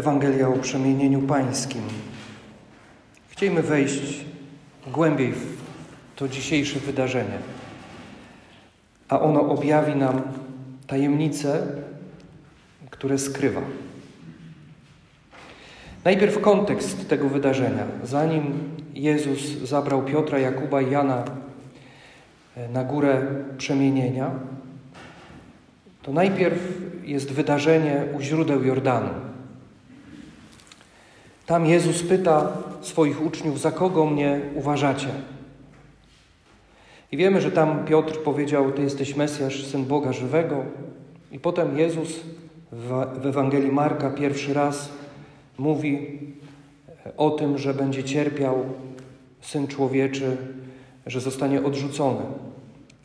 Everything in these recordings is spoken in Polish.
Ewangelia o przemienieniu pańskim. Chcielibyśmy wejść głębiej w to dzisiejsze wydarzenie, a ono objawi nam tajemnice, które skrywa. Najpierw kontekst tego wydarzenia. Zanim Jezus zabrał Piotra, Jakuba i Jana na górę przemienienia, to najpierw jest wydarzenie u źródeł Jordanu. Tam Jezus pyta swoich uczniów, za kogo mnie uważacie? I wiemy, że tam Piotr powiedział, Ty jesteś Mesjasz, Syn Boga żywego. I potem Jezus w Ewangelii Marka pierwszy raz mówi o tym, że będzie cierpiał Syn Człowieczy, że zostanie odrzucony.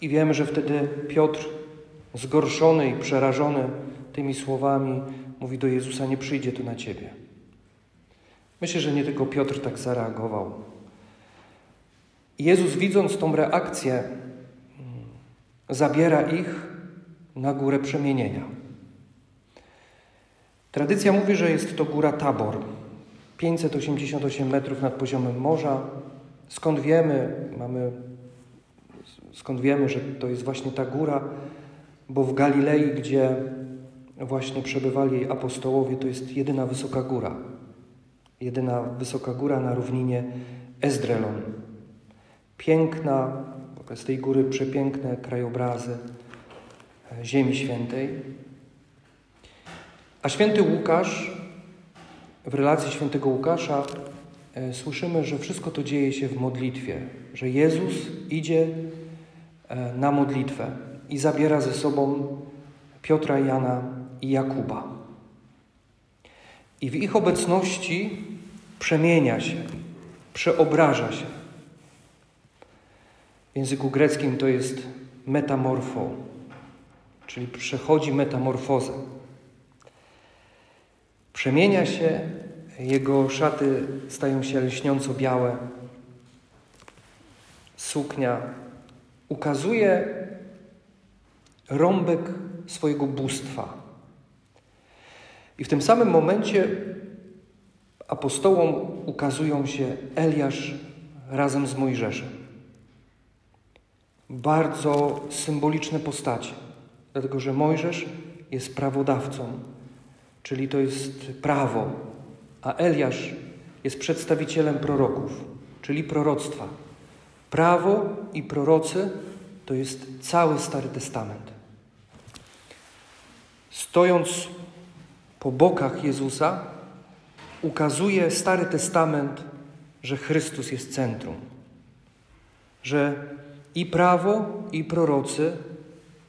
I wiemy, że wtedy Piotr, zgorszony i przerażony tymi słowami, mówi do Jezusa: Nie przyjdzie to na ciebie. Myślę, że nie tylko Piotr tak zareagował. Jezus, widząc tą reakcję, zabiera ich na górę przemienienia. Tradycja mówi, że jest to góra Tabor, 588 metrów nad poziomem morza. Skąd wiemy, mamy, skąd wiemy, że to jest właśnie ta góra? Bo w Galilei, gdzie właśnie przebywali apostołowie, to jest jedyna wysoka góra. Jedyna wysoka góra na równinie Ezdrelon. Piękna, z tej góry przepiękne krajobrazy Ziemi Świętej. A święty Łukasz, w relacji świętego Łukasza, e, słyszymy, że wszystko to dzieje się w modlitwie, że Jezus idzie e, na modlitwę i zabiera ze sobą Piotra, Jana i Jakuba. I w ich obecności przemienia się, przeobraża się. W języku greckim to jest metamorfo, czyli przechodzi metamorfozę. Przemienia się, jego szaty stają się lśniąco białe, suknia ukazuje rąbek swojego bóstwa. I w tym samym momencie apostołom ukazują się Eliasz razem z Mojżeszem. Bardzo symboliczne postacie, dlatego że Mojżesz jest prawodawcą, czyli to jest prawo, a Eliasz jest przedstawicielem proroków, czyli proroctwa. Prawo i prorocy to jest cały Stary Testament. Stojąc po bokach Jezusa, ukazuje Stary Testament, że Chrystus jest centrum. Że i prawo, i prorocy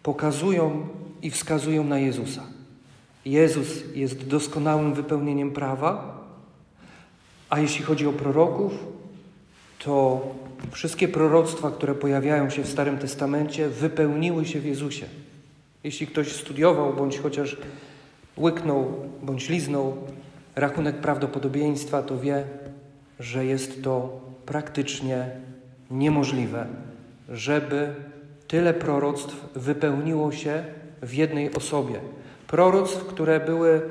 pokazują i wskazują na Jezusa. Jezus jest doskonałym wypełnieniem prawa, a jeśli chodzi o proroków, to wszystkie proroctwa, które pojawiają się w Starym Testamencie, wypełniły się w Jezusie. Jeśli ktoś studiował bądź chociaż łyknął bądź liznął rachunek prawdopodobieństwa, to wie, że jest to praktycznie niemożliwe, żeby tyle proroctw wypełniło się w jednej osobie. Proroctw, które były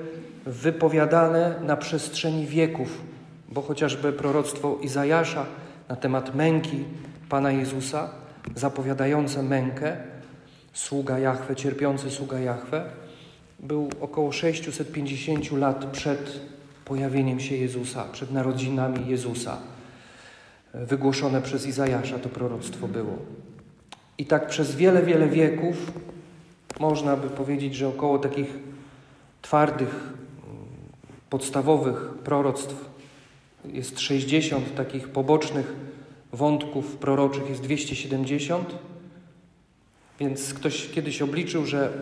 wypowiadane na przestrzeni wieków, bo chociażby proroctwo Izajasza na temat męki Pana Jezusa, zapowiadające mękę, sługa Jahwe, cierpiący sługa Jahwe, był około 650 lat przed pojawieniem się Jezusa, przed narodzinami Jezusa. Wygłoszone przez Izajasza to proroctwo było. I tak przez wiele, wiele wieków można by powiedzieć, że około takich twardych, podstawowych proroctw jest 60, takich pobocznych wątków proroczych jest 270. Więc ktoś kiedyś obliczył, że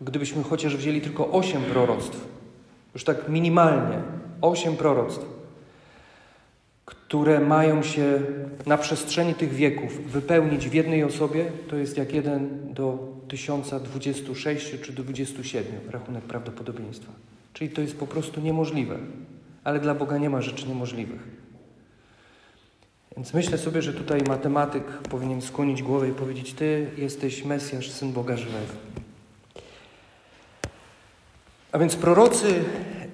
gdybyśmy chociaż wzięli tylko osiem proroctw, już tak minimalnie, osiem proroctw, które mają się na przestrzeni tych wieków wypełnić w jednej osobie, to jest jak jeden do 1026 czy do 27 rachunek prawdopodobieństwa. Czyli to jest po prostu niemożliwe. Ale dla Boga nie ma rzeczy niemożliwych. Więc myślę sobie, że tutaj matematyk powinien skłonić głowę i powiedzieć: Ty jesteś Mesjasz, syn Boga żywego. A więc prorocy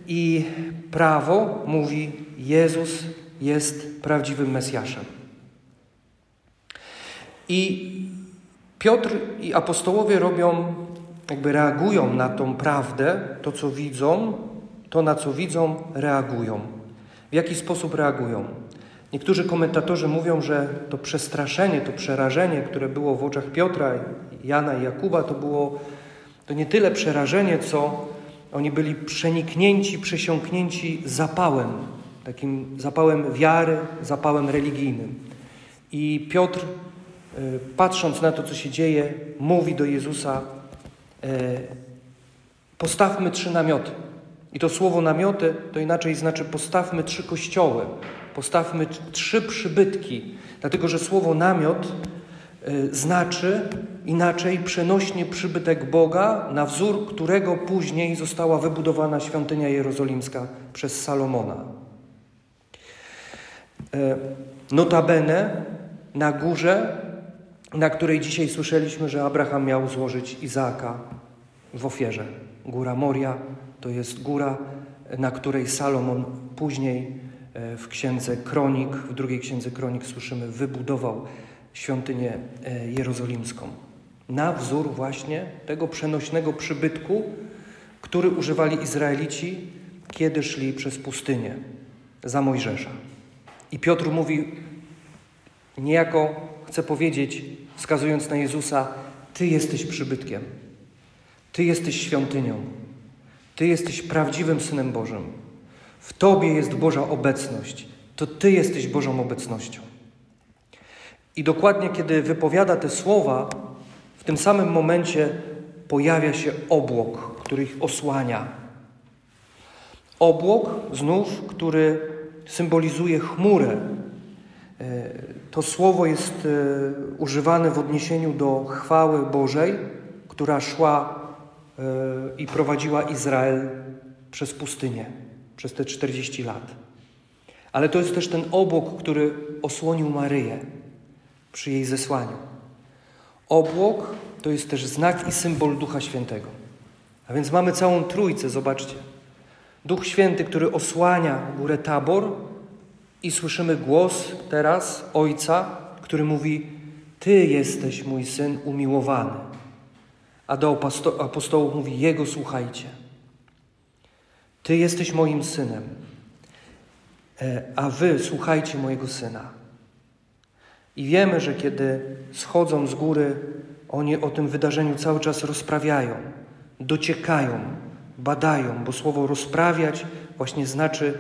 I prawo mówi: Jezus jest prawdziwym Mesjaszem. I Piotr i apostołowie robią, jakby reagują na tą prawdę, to co widzą, to na co widzą, reagują. W jaki sposób reagują? Niektórzy komentatorzy mówią, że to przestraszenie, to przerażenie, które było w oczach Piotra, Jana i Jakuba, to było to nie tyle przerażenie, co oni byli przeniknięci, przesiąknięci zapałem, takim zapałem wiary, zapałem religijnym. I Piotr, e, patrząc na to, co się dzieje, mówi do Jezusa: e, Postawmy trzy namioty. I to słowo namioty to inaczej znaczy postawmy trzy kościoły, postawmy trzy przybytki, dlatego że słowo namiot y, znaczy inaczej przenośnie przybytek Boga, na wzór którego później została wybudowana świątynia jerozolimska przez Salomona. Y, notabene na górze, na której dzisiaj słyszeliśmy, że Abraham miał złożyć Izaaka w ofierze. Góra Moria to jest góra, na której Salomon później e, w księdze Kronik, w drugiej księdze Kronik słyszymy, wybudował świątynię e, jerozolimską. Na wzór właśnie tego przenośnego przybytku, który używali Izraelici, kiedy szli przez pustynię za Mojżesza. I Piotr mówi, niejako chce powiedzieć, wskazując na Jezusa, Ty jesteś przybytkiem, Ty jesteś świątynią, Ty jesteś prawdziwym Synem Bożym. W Tobie jest Boża obecność. To Ty jesteś Bożą obecnością. I dokładnie kiedy wypowiada te słowa, w tym samym momencie pojawia się obłok, który ich osłania. Obłok znów, który symbolizuje chmurę. E, to słowo jest e, używane w odniesieniu do chwały Bożej, która szła i prowadziła Izrael przez pustynię, przez te 40 lat. Ale to jest też ten obłok, który osłonił Maryję przy jej zesłaniu. Obłok to jest też znak i symbol Ducha Świętego. A więc mamy całą trójcę, zobaczcie. Duch Święty, który osłania górę Tabor i słyszymy głos teraz Ojca, który mówi: Ty jesteś mój syn umiłowany a do apostołów mówi: Jego słuchajcie. Ty jesteś moim synem, e, a wy słuchajcie mojego syna. I wiemy, że kiedy schodzą z góry, oni o tym wydarzeniu cały czas rozprawiają, dociekają, badają, bo słowo rozprawiać właśnie znaczy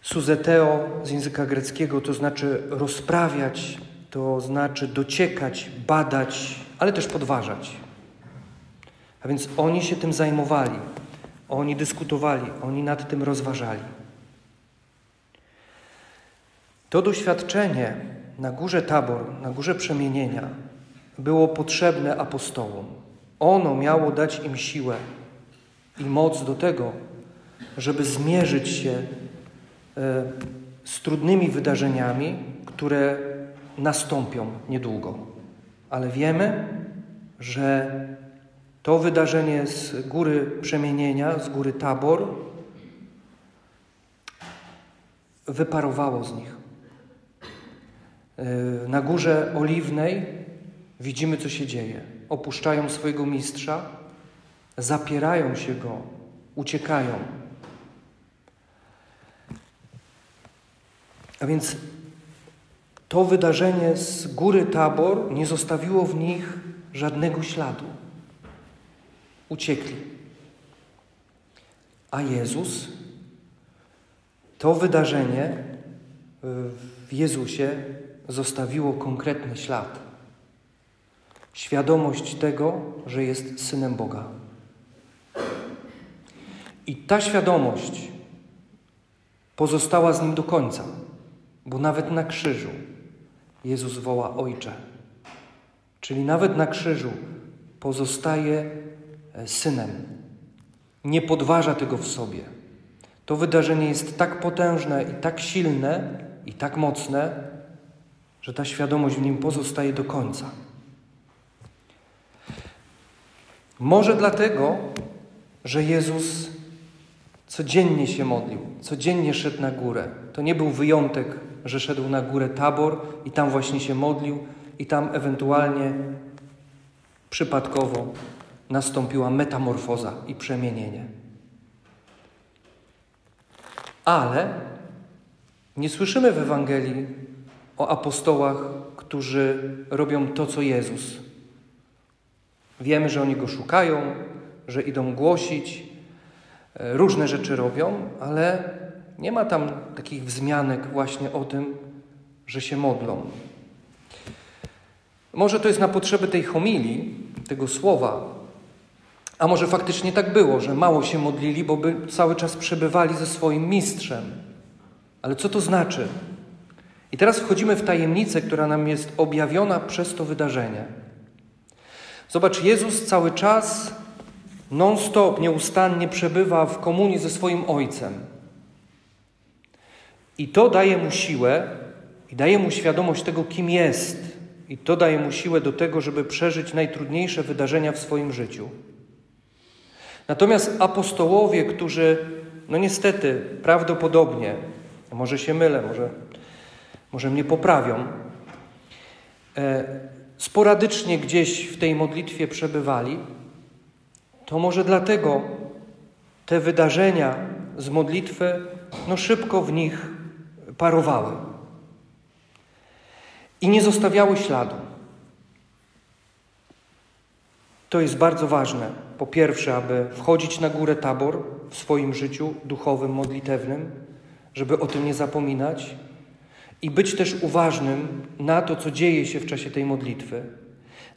suzeteo z języka greckiego, to znaczy rozprawiać, to znaczy dociekać, badać, ale też podważać. A więc oni się tym zajmowali, oni dyskutowali, oni nad tym rozważali. To doświadczenie na górze Tabor, na górze przemienienia było potrzebne apostołom. Ono miało dać im siłę i moc do tego, żeby zmierzyć się e, z trudnymi wydarzeniami, które nastąpią niedługo. Ale wiemy, że to wydarzenie z góry przemienienia, z góry Tabor, wyparowało z nich. E, na górze oliwnej widzimy, co się dzieje. Opuszczają swojego mistrza, zapierają się go, uciekają. A więc to wydarzenie z góry Tabor nie zostawiło w nich żadnego śladu uciekli. A Jezus, to wydarzenie w Jezusie zostawiło konkretny ślad. Świadomość tego, że jest synem Boga. I ta świadomość pozostała z nim do końca, bo nawet na krzyżu Jezus woła Ojcze. Czyli nawet na krzyżu pozostaje E, synem. Nie podważa tego w sobie. To wydarzenie jest tak potężne i tak silne i tak mocne, że ta świadomość w nim pozostaje do końca. Może dlatego, że Jezus codziennie się modlił, codziennie szedł na górę. To nie był wyjątek, że szedł na górę Tabor i tam właśnie się modlił i tam ewentualnie przypadkowo nastąpiła metamorfoza i przemienienie. Ale nie słyszymy w Ewangelii o apostołach, którzy robią to, co Jezus. Wiemy, że oni go szukają, że idą głosić, e, różne rzeczy robią, ale nie ma tam takich wzmianek właśnie o tym, że się modlą. Może to jest na potrzeby tej homilii, tego słowa, a może faktycznie tak było, że mało się modlili, bo by cały czas przebywali ze swoim mistrzem. Ale co to znaczy? I teraz wchodzimy w tajemnicę, która nam jest objawiona przez to wydarzenie. Zobacz, Jezus cały czas, non-stop, nieustannie przebywa w komunii ze swoim Ojcem. I to daje mu siłę i daje mu świadomość tego, kim jest. I to daje mu siłę do tego, żeby przeżyć najtrudniejsze wydarzenia w swoim życiu. Natomiast apostołowie, którzy, no niestety, prawdopodobnie, może się mylę, może, może mnie poprawią, e, sporadycznie gdzieś w tej modlitwie przebywali, to może dlatego te wydarzenia z modlitwy no szybko w nich parowały i nie zostawiały śladu. To jest bardzo ważne. Po pierwsze, aby wchodzić na górę tabor w swoim życiu duchowym, modlitewnym, żeby o tym nie zapominać i być też uważnym na to, co dzieje się w czasie tej modlitwy.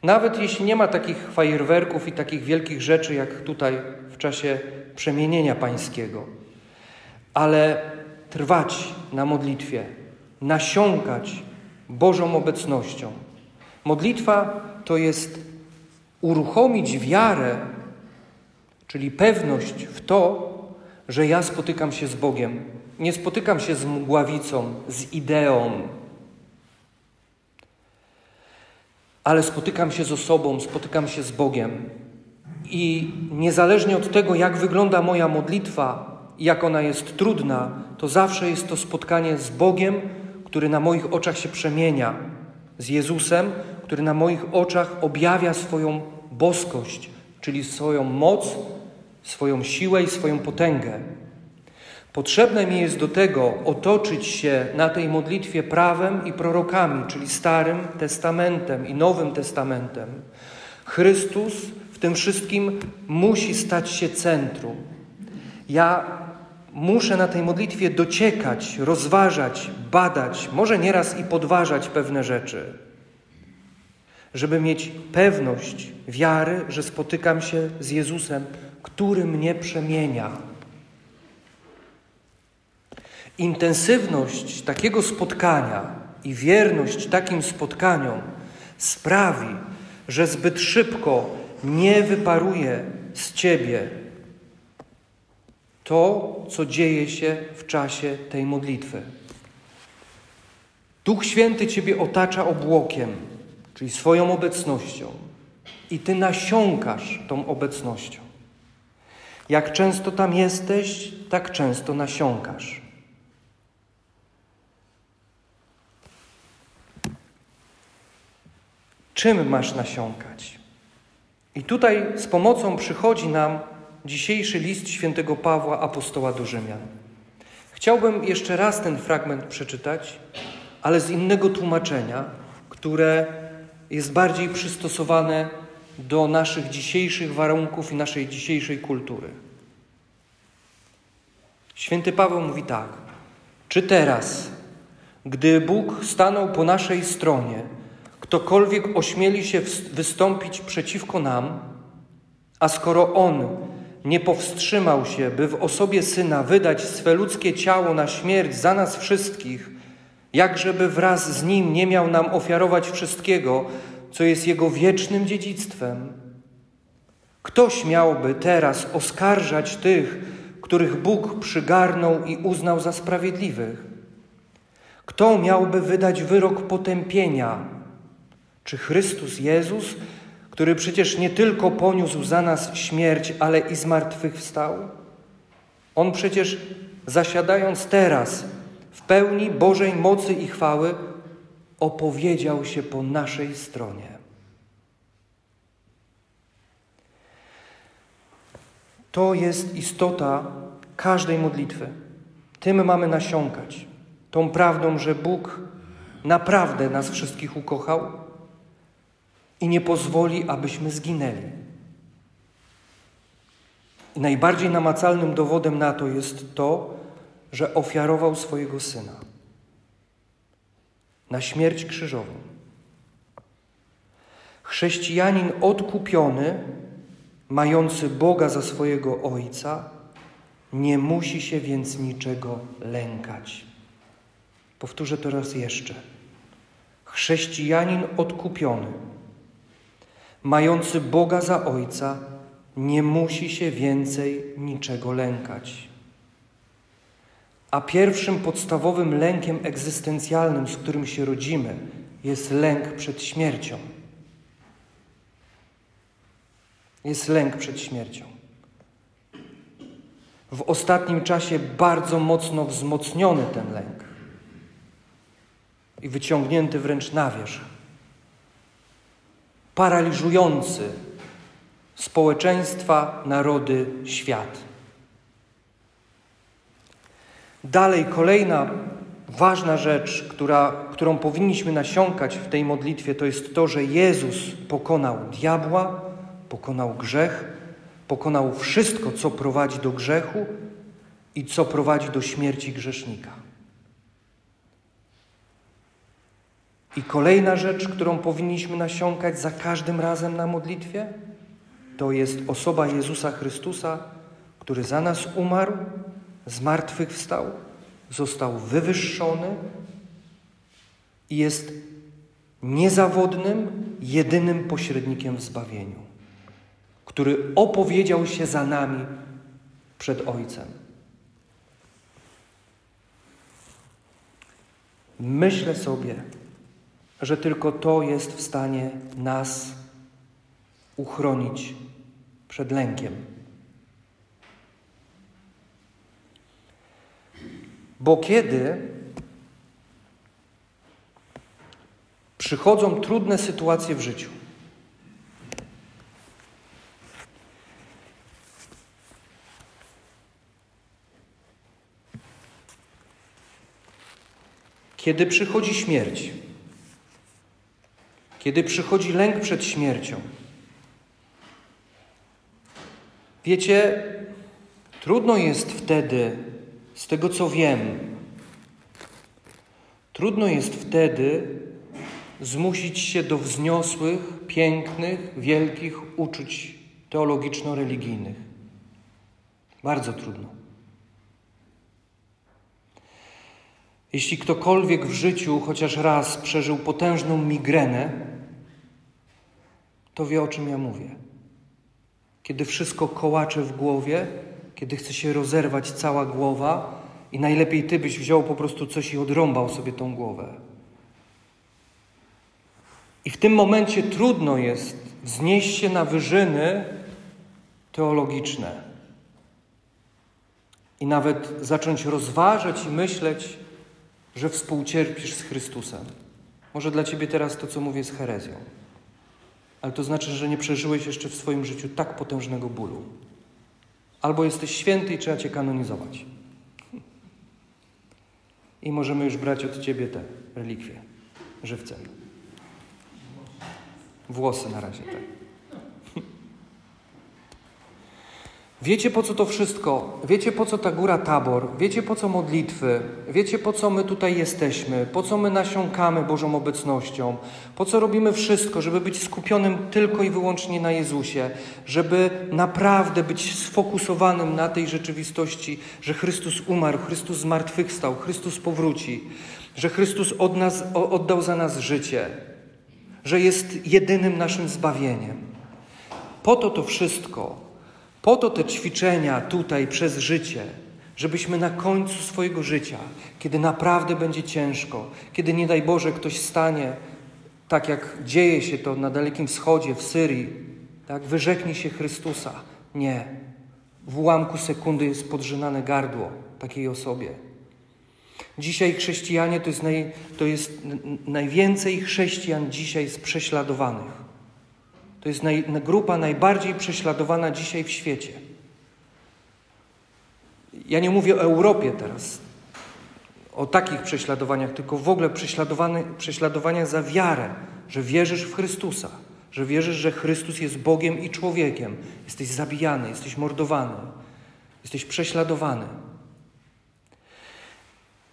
Nawet jeśli nie ma takich fajerwerków i takich wielkich rzeczy, jak tutaj w czasie przemienienia pańskiego, ale trwać na modlitwie, nasiąkać Bożą obecnością. Modlitwa to jest uruchomić wiarę, czyli pewność w to, że ja spotykam się z Bogiem. Nie spotykam się z mgławicą, z ideą, ale spotykam się z osobą, spotykam się z Bogiem. I niezależnie od tego, jak wygląda moja modlitwa, jak ona jest trudna, to zawsze jest to spotkanie z Bogiem, który na moich oczach się przemienia, z Jezusem, który na moich oczach objawia swoją boskość, czyli swoją moc, swoją siłę i swoją potęgę. Potrzebne mi jest do tego otoczyć się na tej modlitwie prawem i prorokami, czyli Starym Testamentem i Nowym Testamentem. Chrystus w tym wszystkim musi stać się centrum. Ja muszę na tej modlitwie dociekać, rozważać, badać, może nieraz i podważać pewne rzeczy, żeby mieć pewność wiary, że spotykam się z Jezusem, który mnie przemienia. Intensywność takiego spotkania i wierność takim spotkaniom sprawi, że zbyt szybko nie wyparuje z ciebie to, co dzieje się w czasie tej modlitwy. Duch Święty Ciebie otacza obłokiem, czyli swoją obecnością, i Ty nasiąkasz tą obecnością. Jak często tam jesteś, tak często nasiąkasz. Czym masz nasiąkać? I tutaj z pomocą przychodzi nam dzisiejszy list świętego Pawła, apostoła do Rzymian. Chciałbym jeszcze raz ten fragment przeczytać, ale z innego tłumaczenia, które jest bardziej przystosowane do naszych dzisiejszych warunków i naszej dzisiejszej kultury. Święty Paweł mówi tak: Czy teraz, gdy Bóg stanął po naszej stronie, ktokolwiek ośmieli się wystąpić przeciwko nam, a skoro On nie powstrzymał się, by w osobie Syna wydać swe ludzkie ciało na śmierć za nas wszystkich, jakżeby wraz z Nim nie miał nam ofiarować wszystkiego, co jest Jego wiecznym dziedzictwem. Kto śmiałby teraz oskarżać tych, których Bóg przygarnął i uznał za sprawiedliwych? Kto miałby wydać wyrok potępienia? Czy Chrystus Jezus, który przecież nie tylko poniósł za nas śmierć, ale i zmartwychwstał? On przecież zasiadając teraz w pełni Bożej mocy i chwały, opowiedział się po naszej stronie. To jest istota każdej modlitwy. Tym mamy nasiąkać. Tą prawdą, że Bóg naprawdę nas wszystkich ukochał i nie pozwoli, abyśmy zginęli. I najbardziej namacalnym dowodem na to jest to, że ofiarował swojego syna na śmierć krzyżową. Chrześcijanin odkupiony, mający Boga za swojego ojca, nie musi się więc niczego lękać. Powtórzę to raz jeszcze. Chrześcijanin odkupiony, mający Boga za ojca, nie musi się więcej niczego lękać. A pierwszym podstawowym lękiem egzystencjalnym, z którym się rodzimy, jest lęk przed śmiercią. Jest lęk przed śmiercią. W ostatnim czasie bardzo mocno wzmocniony ten lęk i wyciągnięty wręcz na wierzch. Paraliżujący społeczeństwa, narody, świat. Dalej, kolejna ważna rzecz, która, którą powinniśmy nasiąkać w tej modlitwie, to jest to, że Jezus pokonał diabła, pokonał grzech, pokonał wszystko, co prowadzi do grzechu i co prowadzi do śmierci grzesznika. I kolejna rzecz, którą powinniśmy nasiąkać za każdym razem na modlitwie, to jest osoba Jezusa Chrystusa, który za nas umarł, zmartwychwstał, został wywyższony i jest niezawodnym, jedynym pośrednikiem w zbawieniu, który opowiedział się za nami przed Ojcem. Myślę sobie, że tylko to jest w stanie nas uchronić przed lękiem. Bo kiedy przychodzą trudne sytuacje w życiu, kiedy przychodzi śmierć, kiedy przychodzi lęk przed śmiercią, wiecie, trudno jest wtedy z tego co wiem, trudno jest wtedy zmusić się do wzniosłych, pięknych, wielkich uczuć teologiczno-religijnych. Bardzo trudno. Jeśli ktokolwiek w życiu chociaż raz przeżył potężną migrenę, to wie o czym ja mówię. Kiedy wszystko kołacze w głowie, kiedy chce się rozerwać cała głowa i najlepiej ty byś wziął po prostu coś i odrąbał sobie tą głowę. I w tym momencie trudno jest wznieść się na wyżyny teologiczne i nawet zacząć rozważać i myśleć, że współcierpisz z Chrystusem. Może dla ciebie teraz to, co mówię, jest herezją, ale to znaczy, że nie przeżyłeś jeszcze w swoim życiu tak potężnego bólu. Albo jesteś święty i trzeba cię kanonizować. I możemy już brać od ciebie te relikwie żywcem. Włosy na razie, tak. Wiecie po co to wszystko? Wiecie po co ta góra tabor? Wiecie po co modlitwy? Wiecie po co my tutaj jesteśmy? Po co my nasiąkamy Bożą obecnością? Po co robimy wszystko, żeby być skupionym tylko i wyłącznie na Jezusie? Żeby naprawdę być sfokusowanym na tej rzeczywistości, że Chrystus umarł, Chrystus zmartwychwstał, Chrystus powróci, że Chrystus od nas, oddał za nas życie, że jest jedynym naszym zbawieniem. Po to to wszystko po to te ćwiczenia tutaj przez życie, żebyśmy na końcu swojego życia, kiedy naprawdę będzie ciężko, kiedy nie daj Boże ktoś stanie, tak jak dzieje się to na Dalekim Wschodzie, w Syrii, tak, wyrzeknie się Chrystusa. Nie. w ułamku sekundy jest podrzynane gardło takiej osobie. Dzisiaj chrześcijanie to jest, naj, to jest najwięcej chrześcijan dzisiaj jest prześladowanych. To jest naj, grupa najbardziej prześladowana dzisiaj w świecie. Ja nie mówię o Europie teraz, o takich prześladowaniach, tylko w ogóle prześladowania za wiarę, że wierzysz w Chrystusa, że wierzysz, że Chrystus jest Bogiem i człowiekiem. Jesteś zabijany, jesteś mordowany, jesteś prześladowany.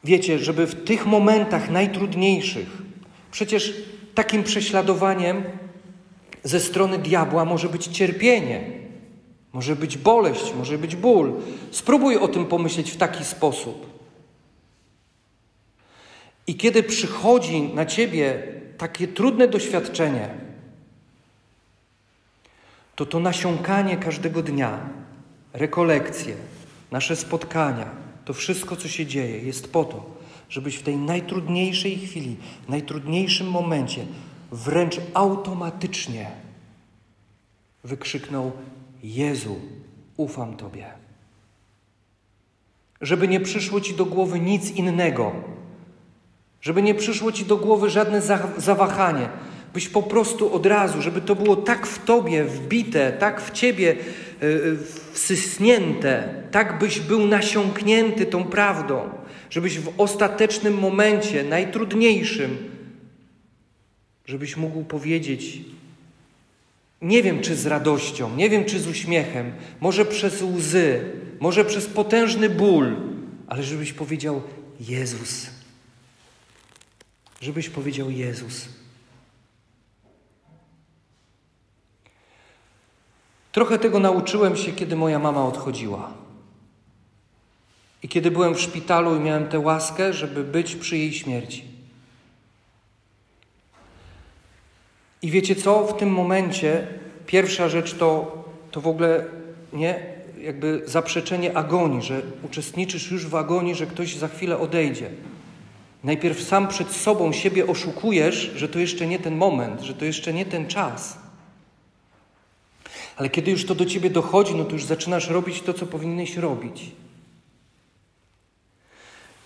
Wiecie, żeby w tych momentach najtrudniejszych, przecież takim prześladowaniem ze strony diabła może być cierpienie, może być boleść, może być ból. Spróbuj o tym pomyśleć w taki sposób. I kiedy przychodzi na ciebie takie trudne doświadczenie, to to nasiąkanie każdego dnia, rekolekcje, nasze spotkania, to wszystko, co się dzieje, jest po to, żebyś w tej najtrudniejszej chwili, najtrudniejszym momencie, wręcz automatycznie wykrzyknął: Jezu, ufam Tobie. Żeby nie przyszło Ci do głowy nic innego, żeby nie przyszło Ci do głowy żadne zawahanie, byś po prostu od razu, żeby to było tak w Tobie wbite, tak w Ciebie e, e, wsysnięte, tak byś był nasiąknięty tą prawdą, żebyś w ostatecznym momencie, najtrudniejszym, żebyś mógł powiedzieć, nie wiem czy z radością, nie wiem czy z uśmiechem, może przez łzy, może przez potężny ból, ale żebyś powiedział Jezus. Żebyś powiedział Jezus. Trochę tego nauczyłem się, kiedy moja mama odchodziła. I kiedy byłem w szpitalu i miałem tę łaskę, żeby być przy jej śmierci. I wiecie co? W tym momencie pierwsza rzecz to, to w ogóle nie jakby zaprzeczenie agonii, że uczestniczysz już w agonii, że ktoś za chwilę odejdzie. Najpierw sam przed sobą siebie oszukujesz, że to jeszcze nie ten moment, że to jeszcze nie ten czas. Ale kiedy już to do ciebie dochodzi, no to już zaczynasz robić to, co powinieneś robić.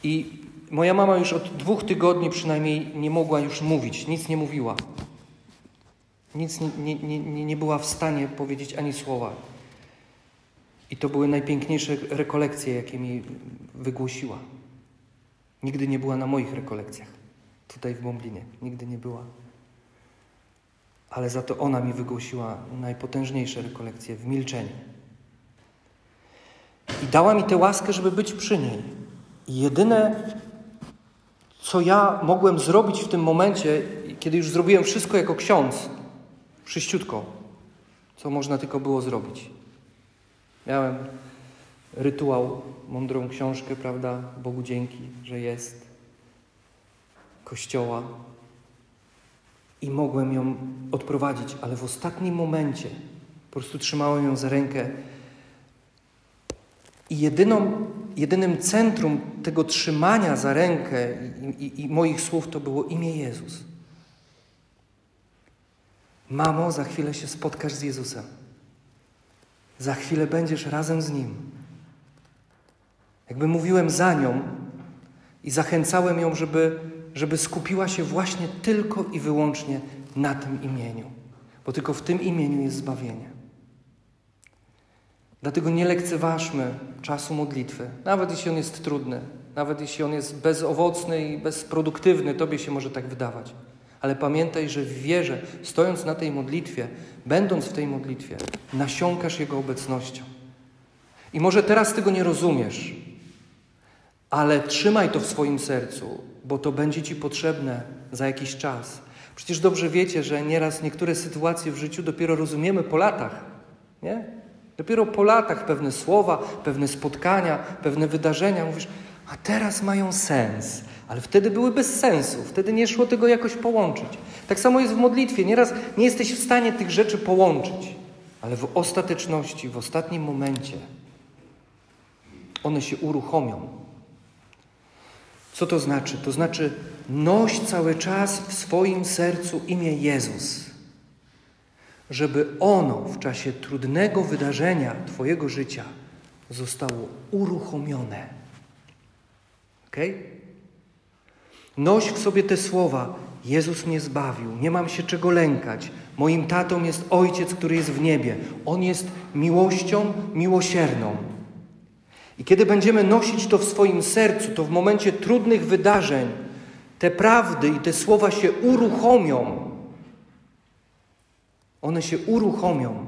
I moja mama już od dwóch tygodni przynajmniej nie mogła już mówić, nic nie mówiła. Nic nie, nie, nie, nie była w stanie powiedzieć ani słowa. I to były najpiękniejsze rekolekcje, jakie mi wygłosiła. Nigdy nie była na moich rekolekcjach, tutaj w Bąblinie. Nigdy nie była. Ale za to ona mi wygłosiła najpotężniejsze rekolekcje w milczeniu. I dała mi tę łaskę, żeby być przy niej. I jedyne, co ja mogłem zrobić w tym momencie, kiedy już zrobiłem wszystko jako ksiądz, Przyściutko, co można tylko było zrobić. Miałem rytuał, mądrą książkę, prawda? Bogu dzięki, że jest. Kościoła. I mogłem ją odprowadzić, ale w ostatnim momencie po prostu trzymałem ją za rękę. I jedyną, jedynym centrum tego trzymania za rękę i, i, i moich słów to było imię Jezus. Mamo, za chwilę się spotkasz z Jezusem. Za chwilę będziesz razem z Nim. Jakby mówiłem za nią i zachęcałem ją, żeby, żeby skupiła się właśnie tylko i wyłącznie na tym imieniu, bo tylko w tym imieniu jest zbawienie. Dlatego nie lekceważmy czasu modlitwy, nawet jeśli on jest trudny, nawet jeśli on jest bezowocny i bezproduktywny, tobie się może tak wydawać. Ale pamiętaj, że w wierze, stojąc na tej modlitwie, będąc w tej modlitwie, nasiąkasz Jego obecnością. I może teraz tego nie rozumiesz, ale trzymaj to w swoim sercu, bo to będzie Ci potrzebne za jakiś czas. Przecież dobrze wiecie, że nieraz niektóre sytuacje w życiu dopiero rozumiemy po latach, nie? Dopiero po latach pewne słowa, pewne spotkania, pewne wydarzenia mówisz, a teraz mają sens. Ale wtedy były bez sensu, wtedy nie szło tego jakoś połączyć. Tak samo jest w modlitwie. Nieraz nie jesteś w stanie tych rzeczy połączyć, ale w ostateczności, w ostatnim momencie one się uruchomią. Co to znaczy? To znaczy, noś cały czas w swoim sercu imię Jezus, żeby ono w czasie trudnego wydarzenia Twojego życia zostało uruchomione. Ok? Noś w sobie te słowa. Jezus mnie zbawił, nie mam się czego lękać. Moim tatą jest Ojciec, który jest w niebie. On jest miłością miłosierną. I kiedy będziemy nosić to w swoim sercu, to w momencie trudnych wydarzeń te prawdy i te słowa się uruchomią. One się uruchomią.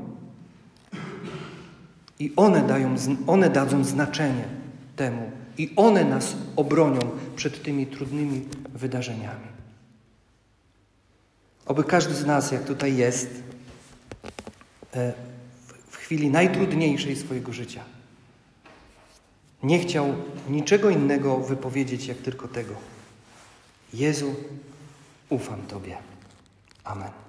I one, dają, one dadzą znaczenie temu. I one nas obronią przed tymi trudnymi wydarzeniami. Oby każdy z nas, jak tutaj jest, e, w chwili najtrudniejszej swojego życia, nie chciał niczego innego wypowiedzieć, jak tylko tego. Jezu, ufam Tobie. Amen.